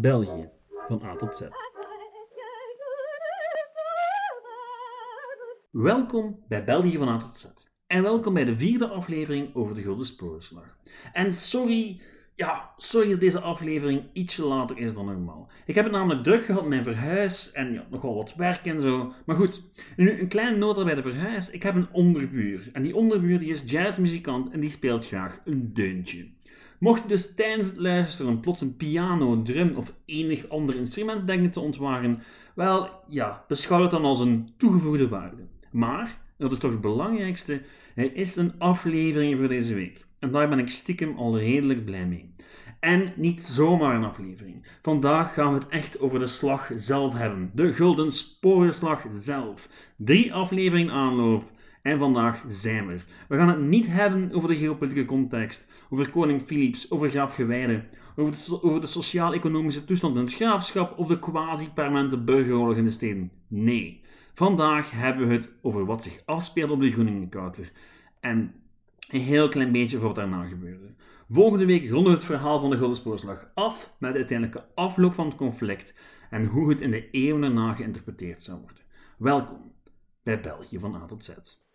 België, van A tot Z. Welkom bij België van A tot Z. En welkom bij de vierde aflevering over de Gulden Sporenslag. En sorry, ja, sorry dat deze aflevering ietsje later is dan normaal. Ik heb het namelijk druk gehad met mijn verhuis en ja, nogal wat werk en zo. Maar goed, nu een kleine nota bij de verhuis. Ik heb een onderbuur. En die onderbuur die is jazzmuzikant en die speelt graag een deuntje. Mocht je dus tijdens het luisteren plots een piano, drum of enig ander instrument denken te ontwaren, wel ja, beschouw het dan als een toegevoegde waarde. Maar, dat is toch het belangrijkste, er is een aflevering voor deze week. En daar ben ik stiekem al redelijk blij mee. En niet zomaar een aflevering. Vandaag gaan we het echt over de slag zelf hebben. De Gulden Sporenslag zelf. Drie afleveringen aanloop. En vandaag zijn we er. We gaan het niet hebben over de geopolitieke context, over koning Philips, over graaf Gewijde, over de, de sociaal-economische toestand in het graafschap of de quasi-permanente burgeroorlog in de steden. Nee. Vandaag hebben we het over wat zich afspeelt op de Groeningenkouter. En een heel klein beetje over wat daarna gebeurde. Volgende week ronden we het verhaal van de Gulden Spoorslag af met de uiteindelijke afloop van het conflict en hoe het in de eeuwen daarna geïnterpreteerd zou worden. Welkom bij België van A tot Z.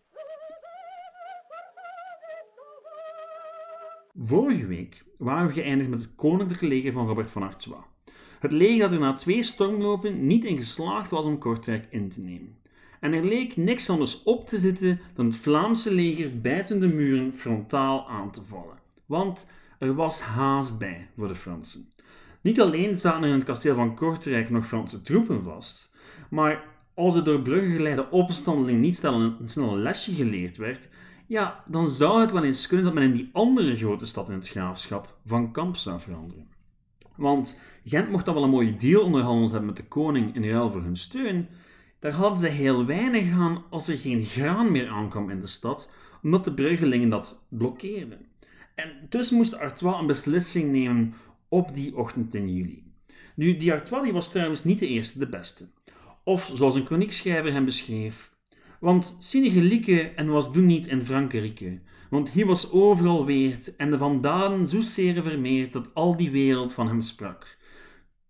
Vorige week waren we geëindigd met het koninklijke leger van Robert van Artois. Het leger dat er na twee stormlopen niet in geslaagd was om Kortrijk in te nemen. En er leek niks anders op te zitten dan het Vlaamse leger buiten de muren frontaal aan te vallen. Want er was haast bij voor de Fransen. Niet alleen zaten er in het kasteel van Kortrijk nog Franse troepen vast, maar als er door Brugge geleide opstandeling niet snel een lesje geleerd werd, ja, dan zou het wel eens kunnen dat men in die andere grote stad in het graafschap van kamp zou veranderen. Want Gent mocht dan wel een mooie deal onderhandeld hebben met de koning in ruil voor hun steun. Daar hadden ze heel weinig aan als er geen graan meer aankwam in de stad, omdat de Bruggelingen dat blokkeerden. En dus moest Artois een beslissing nemen op die ochtend in juli. Nu, die Artois die was trouwens niet de eerste, de beste. Of zoals een kroniekschrijver hem beschreef, want Sinigelieke en was doen niet in Frankrike, want hij was overal weerd en de vandalen zozeer vermeerd dat al die wereld van hem sprak.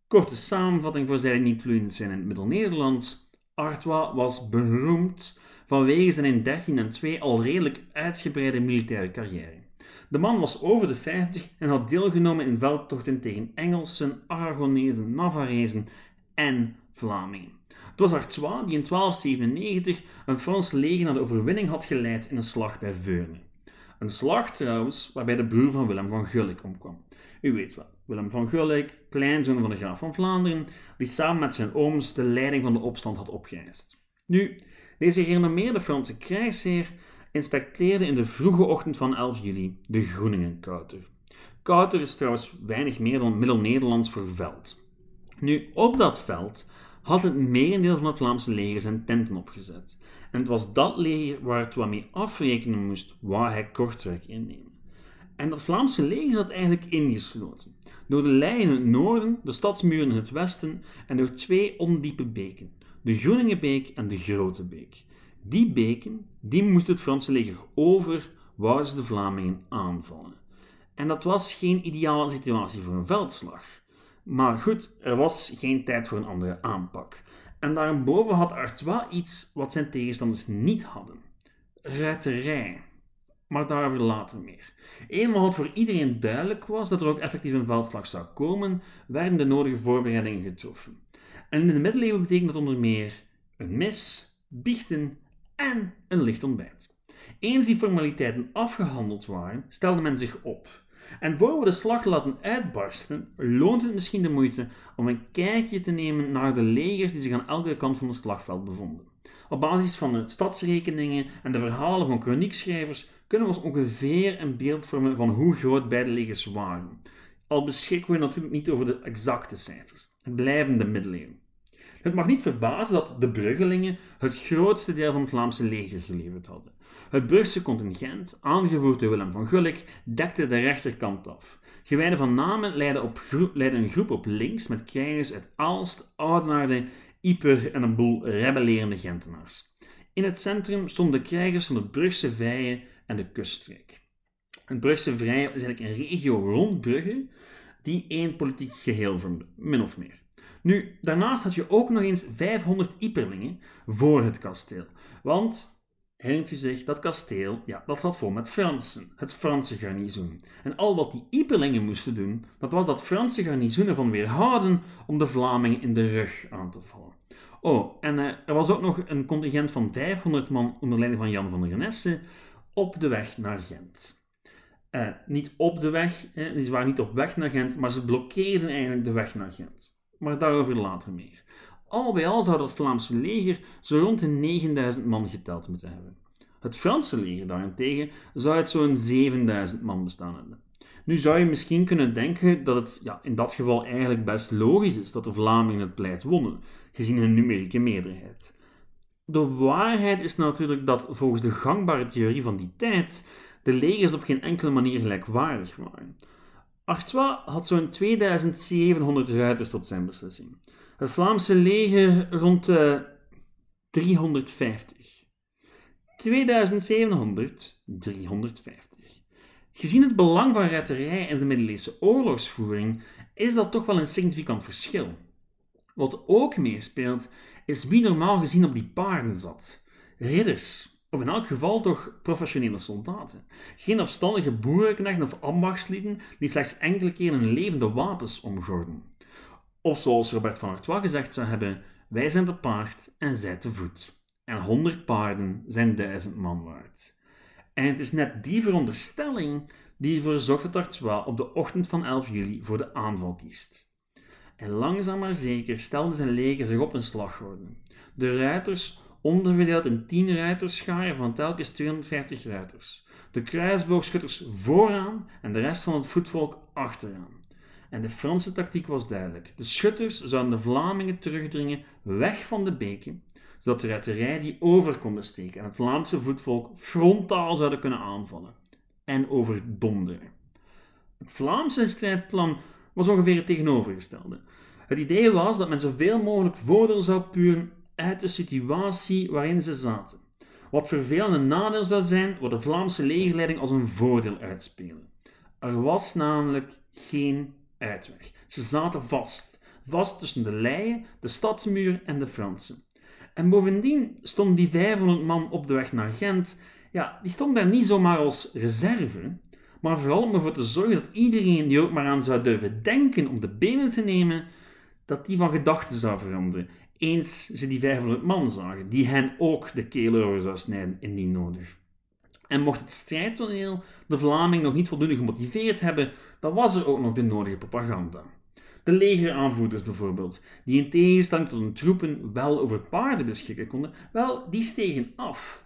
Korte samenvatting voor zij die niet vloeiend zijn in het Middel-Nederlands. Artois was beroemd vanwege zijn in 1302 al redelijk uitgebreide militaire carrière. De man was over de 50 en had deelgenomen in veldtochten tegen Engelsen, Aragonezen, Navarezen en Vlamingen. Het was Artois die in 1297 een Frans leger naar de overwinning had geleid in een slag bij Veurne. Een slag trouwens waarbij de broer van Willem van Gulik omkwam. U weet wel, Willem van Gulik, kleinzoon van de graaf van Vlaanderen, die samen met zijn ooms de leiding van de opstand had opgeëist. Nu, deze gerenommeerde Franse krijgsheer inspecteerde in de vroege ochtend van 11 juli de Groeningenkouter. Kouter is trouwens weinig meer dan Middel-Nederlands voor veld. Nu, op dat veld had het merendeel van het Vlaamse leger zijn tenten opgezet. En het was dat leger waar het wat mee afrekenen moest, waar hij Kortrijk innemen. En dat Vlaamse leger zat eigenlijk ingesloten. Door de lei in het noorden, de stadsmuren in het westen en door twee ondiepe beken. De Groeningenbeek en de Grote Beek. Die beken, die moest het Franse leger over, waar ze de Vlamingen aanvallen. En dat was geen ideale situatie voor een veldslag. Maar goed, er was geen tijd voor een andere aanpak. En daarboven had Artois iets wat zijn tegenstanders niet hadden: ruiterij. Maar daarover later meer. Eenmaal het voor iedereen duidelijk was dat er ook effectief een veldslag zou komen, werden de nodige voorbereidingen getroffen. En in de middeleeuwen betekent dat onder meer een mis, biechten en een licht ontbijt. Eens die formaliteiten afgehandeld waren, stelde men zich op. En voor we de slag laten uitbarsten, loont het misschien de moeite om een kijkje te nemen naar de legers die zich aan elke kant van het slagveld bevonden. Op basis van de stadsrekeningen en de verhalen van kroniekschrijvers kunnen we ons ongeveer een beeld vormen van hoe groot beide legers waren. Al beschikken we natuurlijk niet over de exacte cijfers. Het blijven de middeleeuwen. Het mag niet verbazen dat de Bruggelingen het grootste deel van het Vlaamse leger geleverd hadden. Het Brugse contingent, aangevoerd door Willem van Gulik, dekte de rechterkant af. Gewijden van Namen leidde, op een groep op links met krijgers uit Aalst, Oudenaarde, Ieper en een boel rebellerende Gentenaars. In het centrum stonden de krijgers van de Brugse Vijen en de kuststreek. Het Brugse Vrije is eigenlijk een regio rond Brugge, die één politiek geheel vormden, min of meer. Nu, daarnaast had je ook nog eens 500 Iperlingen voor het kasteel. Want, herinnert u zich, dat kasteel, ja, dat zat vol met Fransen, het Franse garnizoen. En al wat die Iperlingen moesten doen, dat was dat Franse garnizoen ervan weerhouden om de Vlamingen in de rug aan te vallen. Oh, en uh, er was ook nog een contingent van 500 man onder leiding van Jan van der Renesse op de weg naar Gent. Uh, niet op de weg, eh, ze waren niet op weg naar Gent, maar ze blokkeerden eigenlijk de weg naar Gent. Maar daarover later meer. Al bij al zou dat Vlaamse leger zo rond de 9000 man geteld moeten hebben. Het Franse leger daarentegen zou uit zo'n 7000 man bestaan hebben. Nu zou je misschien kunnen denken dat het ja, in dat geval eigenlijk best logisch is dat de Vlamingen het pleit wonnen, gezien hun numerieke meerderheid. De waarheid is natuurlijk dat volgens de gangbare theorie van die tijd de legers op geen enkele manier gelijkwaardig waren. Artois had zo'n 2700 ruiters tot zijn beslissing. Het Vlaamse leger rond de 350. 2700, 350. Gezien het belang van ruiterij in de middeleeuwse oorlogsvoering is dat toch wel een significant verschil. Wat ook meespeelt, is wie normaal gezien op die paarden zat. Ridders, of in elk geval toch professionele soldaten. Geen afstandige boerenknechten of ambachtslieden die slechts enkele keren hun levende wapens omgorden. Of zoals Robert van Artois gezegd zou hebben, wij zijn te paard en zij te voet. En honderd paarden zijn duizend man waard. En het is net die veronderstelling die ervoor zorgt dat Artois op de ochtend van 11 juli voor de aanval kiest. En langzaam maar zeker stelde zijn leger zich op een slagorde. De ruiters onderverdeeld in 10 ruiterscharen van telkens 250 ruiters. De kruisboogschutters vooraan en de rest van het voetvolk achteraan. En de Franse tactiek was duidelijk. De schutters zouden de Vlamingen terugdringen weg van de beken, zodat de ruiterij die over konden steken en het Vlaamse voetvolk frontaal zouden kunnen aanvallen en overdonderen. Het Vlaamse strijdplan was ongeveer het tegenovergestelde. Het idee was dat men zoveel mogelijk voordeel zou puren uit de situatie waarin ze zaten. Wat een nadeel zou zijn, wat de Vlaamse legerleiding als een voordeel uitspelen. Er was namelijk geen Ze zaten vast, vast tussen de leien, de stadsmuur en de Fransen. En bovendien stonden die 500 man op de weg naar Gent, ja, die stonden daar niet zomaar als reserve, maar vooral om ervoor te zorgen dat iedereen die ook maar aan zou durven denken om de benen te nemen, dat die van gedachten zou veranderen eens ze die 500 man zagen, die hen ook de keel over zou snijden indien nodig. En mocht het strijdtoneel de Vlaming nog niet voldoende gemotiveerd hebben, dan was er ook nog de nodige propaganda. De legeraanvoerders bijvoorbeeld, die in tegenstelling tot hun troepen wel over paarden beschikken konden, wel, die stegen af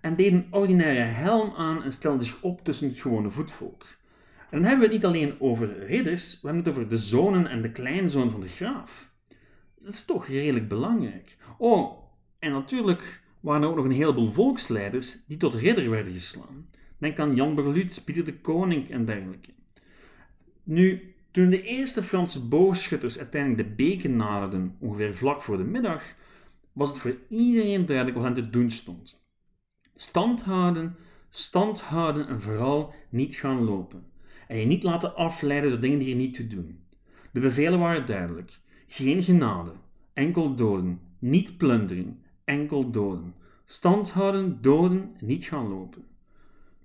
en deden ordinaire helm aan en stelden zich op tussen het gewone voetvolk. En dan hebben we het niet alleen over ridders, we hebben het over de zonen en de kleinzoon van de graaf. Dat is toch redelijk belangrijk. Oh, en natuurlijk waren ook nog een heleboel volksleiders die tot ridder werden geslaan. Denk aan Jan Berlut, Pieter de Koning en dergelijke. Nu, toen de eerste Franse boogschutters uiteindelijk de beken naderden, ongeveer vlak voor de middag, was het voor iedereen duidelijk wat hen te doen stond. Stand houden, stand houden en vooral niet gaan lopen. En je niet laten afleiden door dingen die er niet toe doen. De bevelen waren duidelijk. Geen genade, enkel doden. Niet plundering, enkel doden. Stand houden, doden, niet gaan lopen.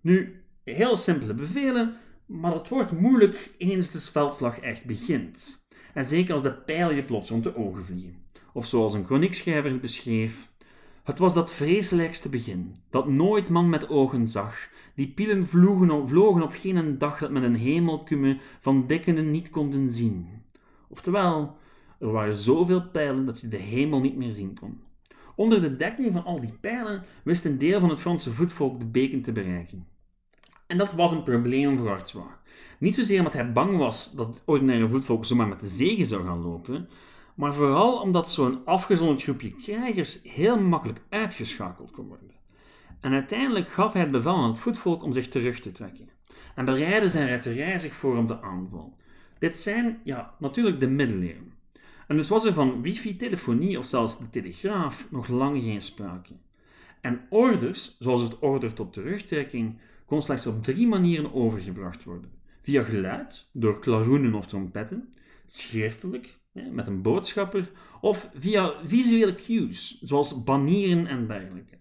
Nu, heel simpele bevelen, maar het wordt moeilijk eens de veldslag echt begint. En zeker als de pijlen je plots rond de ogen vliegen. Of zoals een chroniekschrijver het beschreef, het was dat vreselijkste begin, dat nooit man met ogen zag, die pielen vlogen, vlogen op geen dag dat men een hemelkumme van dikkenen niet konden zien. Oftewel, er waren zoveel pijlen dat je de hemel niet meer zien kon. Onder de dekking van al die pijlen wist een deel van het Franse voetvolk de beken te bereiken. En dat was een probleem voor Artois. Niet zozeer omdat hij bang was dat het ordinaire voetvolk zomaar met de zegen zou gaan lopen, maar vooral omdat zo'n afgezonderd groepje krijgers heel makkelijk uitgeschakeld kon worden. En uiteindelijk gaf hij het bevel aan het voetvolk om zich terug te trekken. En bereidde zijn ruiterij zich voor op de aanval. Dit zijn, ja, natuurlijk de middeleeuwen. En dus was er van wifi, telefonie of zelfs de telegraaf nog lang geen sprake. En orders, zoals het order tot terugtrekking, kon slechts op drie manieren overgebracht worden: via geluid, door klaroenen of trompetten, schriftelijk, met een boodschapper, of via visuele cues, zoals banieren en dergelijke.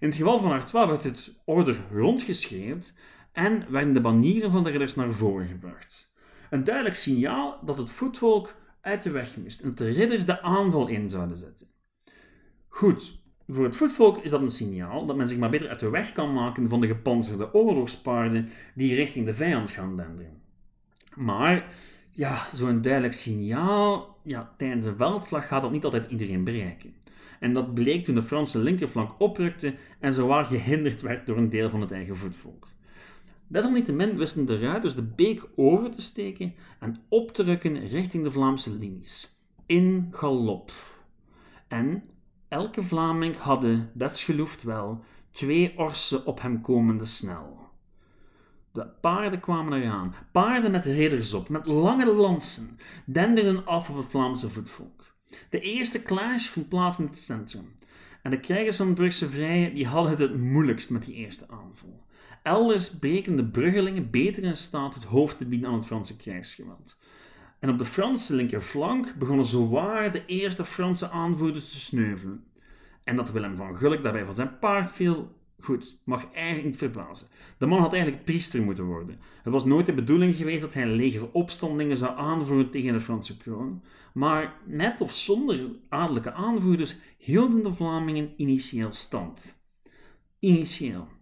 In het geval van Artois werd het order rondgeschreeuwd en werden de banieren van de ridders naar voren gebracht. Een duidelijk signaal dat het voetvolk uit de weg moest en de ridders de aanval in zouden zetten. Goed, voor het voetvolk is dat een signaal dat men zich maar beter uit de weg kan maken van de gepantserde oorlogspaarden die richting de vijand gaan denderen. Maar ja, zo'n duidelijk signaal, ja, tijdens een veldslag gaat dat niet altijd iedereen bereiken. En dat bleek toen de Franse linkerflank oprukte en zowaar gehinderd werd door een deel van het eigen voetvolk. Desalniettemin wisten de ruiters de beek over te steken en op te rukken richting de Vlaamse linies. In galop. En elke Vlaming hadden, desgeloofd wel, twee orsen op hem komende snel. De paarden kwamen eraan, paarden met ridders op, met lange lansen, denderden af op het Vlaamse voetvolk. De eerste clash vond plaats in het centrum. En de krijgers van Brugse Vrije die hadden het het moeilijkst met die eerste aanval. Elders breken de bruggelingen beter in staat het hoofd te bieden aan het Franse krijgsgeweld. En op de Franse linkerflank begonnen zowaar de eerste Franse aanvoerders te sneuvelen. En dat Willem van Gulik daarbij van zijn paard viel, goed, mag eigenlijk niet verbazen. De man had eigenlijk priester moeten worden. Het was nooit de bedoeling geweest dat hij een leger opstandingen zou aanvoeren tegen de Franse kroon, maar met of zonder adellijke aanvoerders hielden de Vlamingen initieel stand. Initieel.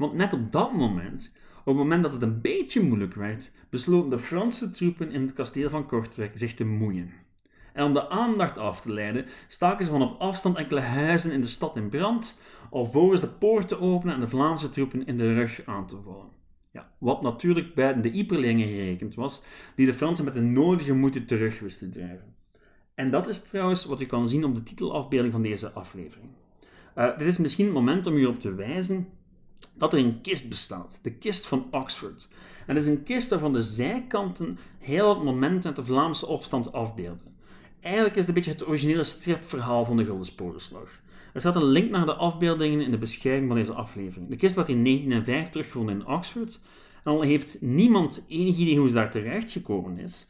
Want net op dat moment, op het moment dat het een beetje moeilijk werd, besloten de Franse troepen in het kasteel van Kortrijk zich te moeien. En om de aandacht af te leiden, staken ze van op afstand enkele huizen in de stad in brand, alvorens de poort te openen en de Vlaamse troepen in de rug aan te vallen. Ja, wat natuurlijk buiten de Iperlingen gerekend was, die de Fransen met de nodige moeite terug wisten drijven. En dat is trouwens wat u kan zien op de titelafbeelding van deze aflevering. Uh, dit is misschien het moment om u op te wijzen dat er een kist bestaat, de kist van Oxford. En het is een kist waarvan de zijkanten heel het moment uit de Vlaamse opstand afbeelden. Eigenlijk is het een beetje het originele stripverhaal van de Gulden. Er staat een link naar de afbeeldingen in de beschrijving van deze aflevering. De kist werd in 1905 teruggevonden in Oxford. En al heeft niemand enig idee hoe ze daar terecht gekomen is,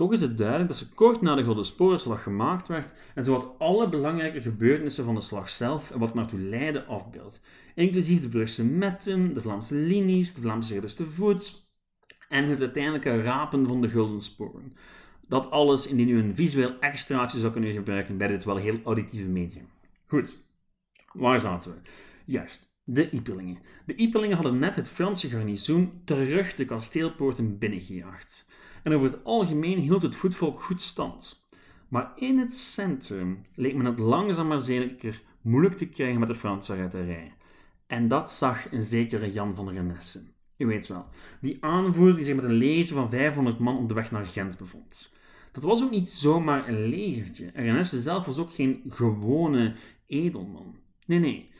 toch is het duidelijk dat ze kort na de Sporenslag gemaakt werd en zowat alle belangrijke gebeurtenissen van de slag zelf en wat naartoe leidde afbeeldt inclusief de Brugse metten, de Vlaamse linies, de Vlaamse ridders te voet en het uiteindelijke rapen van de gulden sporen. Dat alles indien u een visueel extraatje zou kunnen gebruiken bij dit wel heel auditieve medium. Goed, waar zaten we? Juist, de Ipelingen. De Ipelingen hadden net het Franse garnizoen terug de kasteelpoorten binnengejaagd. En over het algemeen hield het voetvolk goed stand. Maar in het centrum leek men het langzaam maar zeker moeilijk te krijgen met de Franse ruiterij. En dat zag een zekere Jan van Renesse. U weet wel, die aanvoerder die zich met een leger van 500 man op de weg naar Gent bevond. Dat was ook niet zomaar een legertje. En Renesse zelf was ook geen gewone edelman. Nee, nee.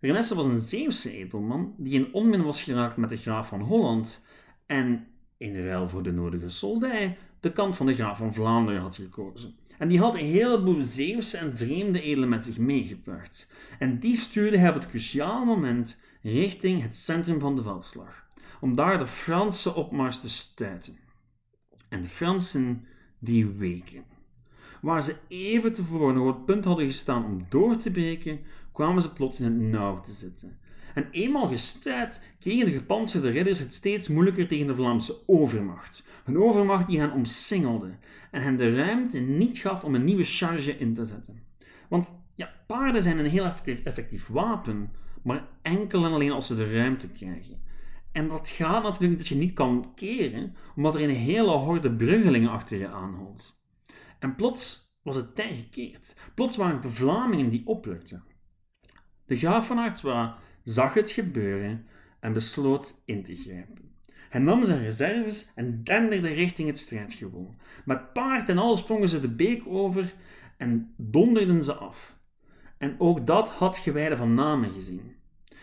Renesse was een Zeeuwse edelman die in onmin was geraakt met de graaf van Holland en in ruil voor de nodige soldij de kant van de graaf van Vlaanderen had gekozen. En die had een heleboel Zeeuwse en vreemde edelen met zich meegebracht. En die stuurde hij op het cruciale moment richting het centrum van de veldslag, om daar de Franse opmars te stuiten. En de Fransen die weken. Waar ze even tevoren nog op het punt hadden gestaan om door te breken, kwamen ze plots in het nauw te zitten. En eenmaal gestuurd kregen de gepantserde ridders het steeds moeilijker tegen de Vlaamse overmacht. Een overmacht die hen omsingelde en hen de ruimte niet gaf om een nieuwe charge in te zetten. Want ja, paarden zijn een heel effectief, wapen, maar enkel en alleen als ze de ruimte krijgen. En dat gaat natuurlijk dat je niet kan keren, omdat er een hele horde bruggelingen achter je aanhoudt. En plots was het tij gekeerd. Plots waren het de Vlamingen die oplukten. De graaf van Artois zag het gebeuren en besloot in te grijpen. Hij nam zijn reserves en denderde richting het strijdgewoon. Met paard en al sprongen ze de beek over en donderden ze af. En ook dat had Gewijde van Namen gezien.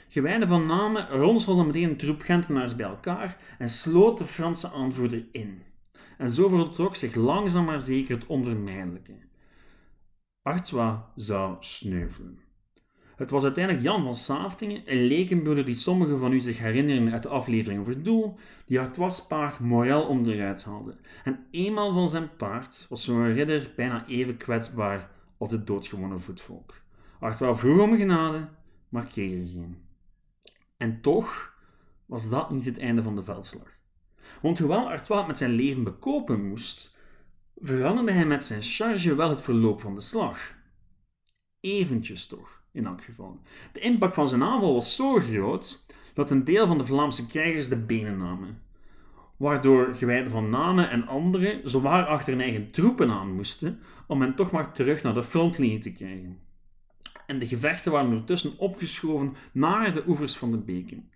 Gewijde van Namen ronselde meteen een troep Gentenaars bij elkaar en sloot de Franse aanvoerder in. En zo vertrok zich langzaam maar zeker het onvermijdelijke. Artois zou sneuvelen. Het was uiteindelijk Jan van Saaftingen, een lekenbroeder die sommigen van u zich herinneren uit de aflevering over Doel, die haar paard Morel onderuit haalde. En eenmaal van zijn paard was zo'n ridder bijna even kwetsbaar als het doodgewonnen voetvolk. Artois vroeg om genade, maar kreeg er geen. En toch was dat niet het einde van de veldslag. Want hoewel Artois met zijn leven bekopen moest, veranderde hij met zijn charge wel het verloop van de slag. Eventjes toch, in elk geval. De impact van zijn aanval was zo groot dat een deel van de Vlaamse krijgers de benen namen. Waardoor gewijden van Namen en anderen zowaar achter hun eigen troepen aan moesten om hen toch maar terug naar de frontlinie te krijgen. En de gevechten waren ondertussen opgeschoven naar de oevers van de beken.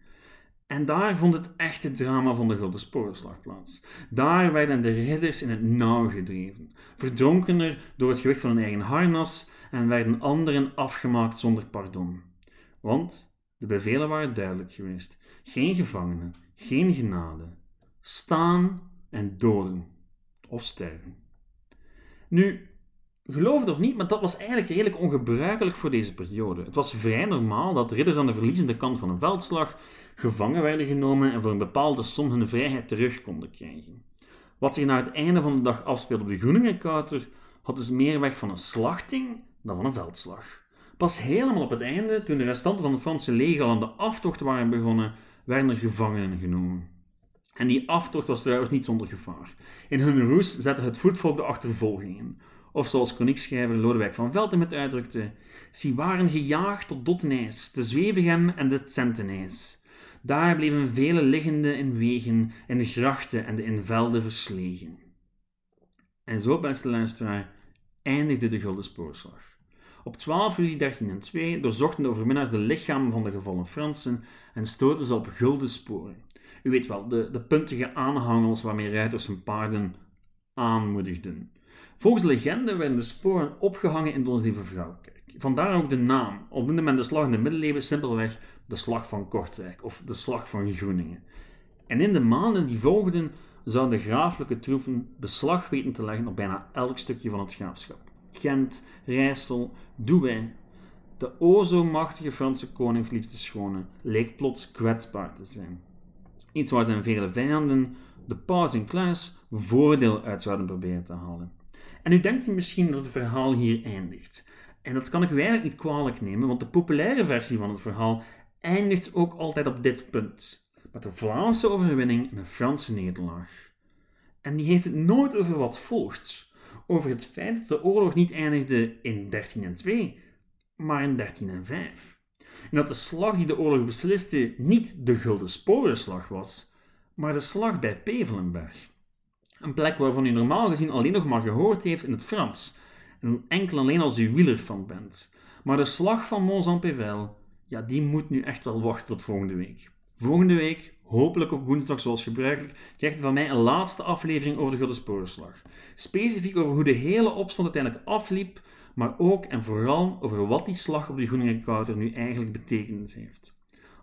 En daar vond het echte drama van de Grote Sporenslag plaats. Daar werden de ridders in het nauw gedreven, verdronkener door het gewicht van hun eigen harnas en werden anderen afgemaakt zonder pardon. Want de bevelen waren duidelijk geweest: geen gevangenen, geen genade, staan en doden of sterven. Nu, geloof het of niet, maar dat was eigenlijk redelijk ongebruikelijk voor deze periode. Het was vrij normaal dat ridders aan de verliezende kant van een veldslag gevangen werden genomen en voor een bepaalde som hun vrijheid terug konden krijgen. Wat zich na het einde van de dag afspeelde op de Groeningekouter had dus meer weg van een slachting dan van een veldslag. Pas helemaal op het einde, toen de restanten van het Franse leger aan de aftocht waren begonnen, werden er gevangenen genomen. En die aftocht was trouwens niet zonder gevaar. In hun roes zette het voetvolk de achtervolging in. Of zoals chroniekschrijver Lodewijk van Velten het uitdrukte, ze waren gejaagd tot Dottenijs, de Zwevegem en de Centenijs. Daar bleven vele liggende in wegen, in de grachten en de invelden verslegen. En zo, beste luisteraar, eindigde de Gulden Spoorslag. Op 12 juli 1302 doorzochten de overwinnaars de lichamen van de gevallen Fransen en stoten ze op gulden sporen. U weet wel, de, de puntige aanhangels waarmee ruiters hun paarden aanmoedigden. Volgens de legende werden de sporen opgehangen in de Onze Lieve Vrouwkerk. Vandaar ook de naam, al noemde men de slag in de middeleeuwen simpelweg de slag van Kortrijk of de slag van Groeningen. En in de maanden die volgden zouden de graaflijke troeven beslag weten te leggen op bijna elk stukje van het graafschap. Gent, Rijssel, Douai. De o zo machtige Franse koning Philippe de Schone leek plots kwetsbaar te zijn. Iets waar zijn vele vijanden, de paus en Kluis, voordeel uit zouden proberen te halen. En u denkt misschien dat het verhaal hier eindigt. En dat kan ik u eigenlijk niet kwalijk nemen, want de populaire versie van het verhaal eindigt ook altijd op dit punt. Met de Vlaamse overwinning en een Franse nederlaag. En die heeft het nooit over wat volgt. Over het feit dat de oorlog niet eindigde in 1302, maar in 1305. En dat de slag die de oorlog besliste niet de Gulden Sporenslag was, maar de slag bij Pevelenberg. Een plek waarvan u normaal gezien alleen nog maar gehoord heeft in het Frans, en enkel alleen als u wielerfan bent. Maar de slag van Mont-Saint-Pével ja, die moet nu echt wel wachten tot volgende week. Volgende week, hopelijk op woensdag zoals gebruikelijk, krijgt u van mij een laatste aflevering over de Gulden Sporenslag. Specifiek over hoe de hele opstand uiteindelijk afliep, maar ook en vooral over wat die slag op de Groeningenkouter nu eigenlijk betekend heeft.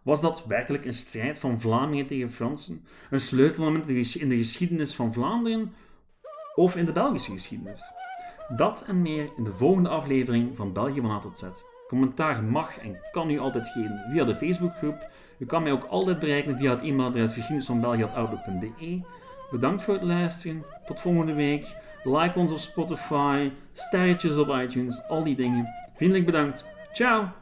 Was dat werkelijk een strijd van Vlamingen tegen Fransen? Een sleutelmoment in de geschiedenis van Vlaanderen? Of in de Belgische geschiedenis? Dat en meer in de volgende aflevering van België van A tot Z. Commentaar mag en kan u altijd geven via de Facebookgroep. U kan mij ook altijd bereiken via het e-mailadres geschiedenisvanbelgië.outlook.be. Bedankt voor het luisteren. Tot volgende week. Like ons op Spotify, sterretjes op iTunes, al die dingen. Vriendelijk bedankt. Ciao!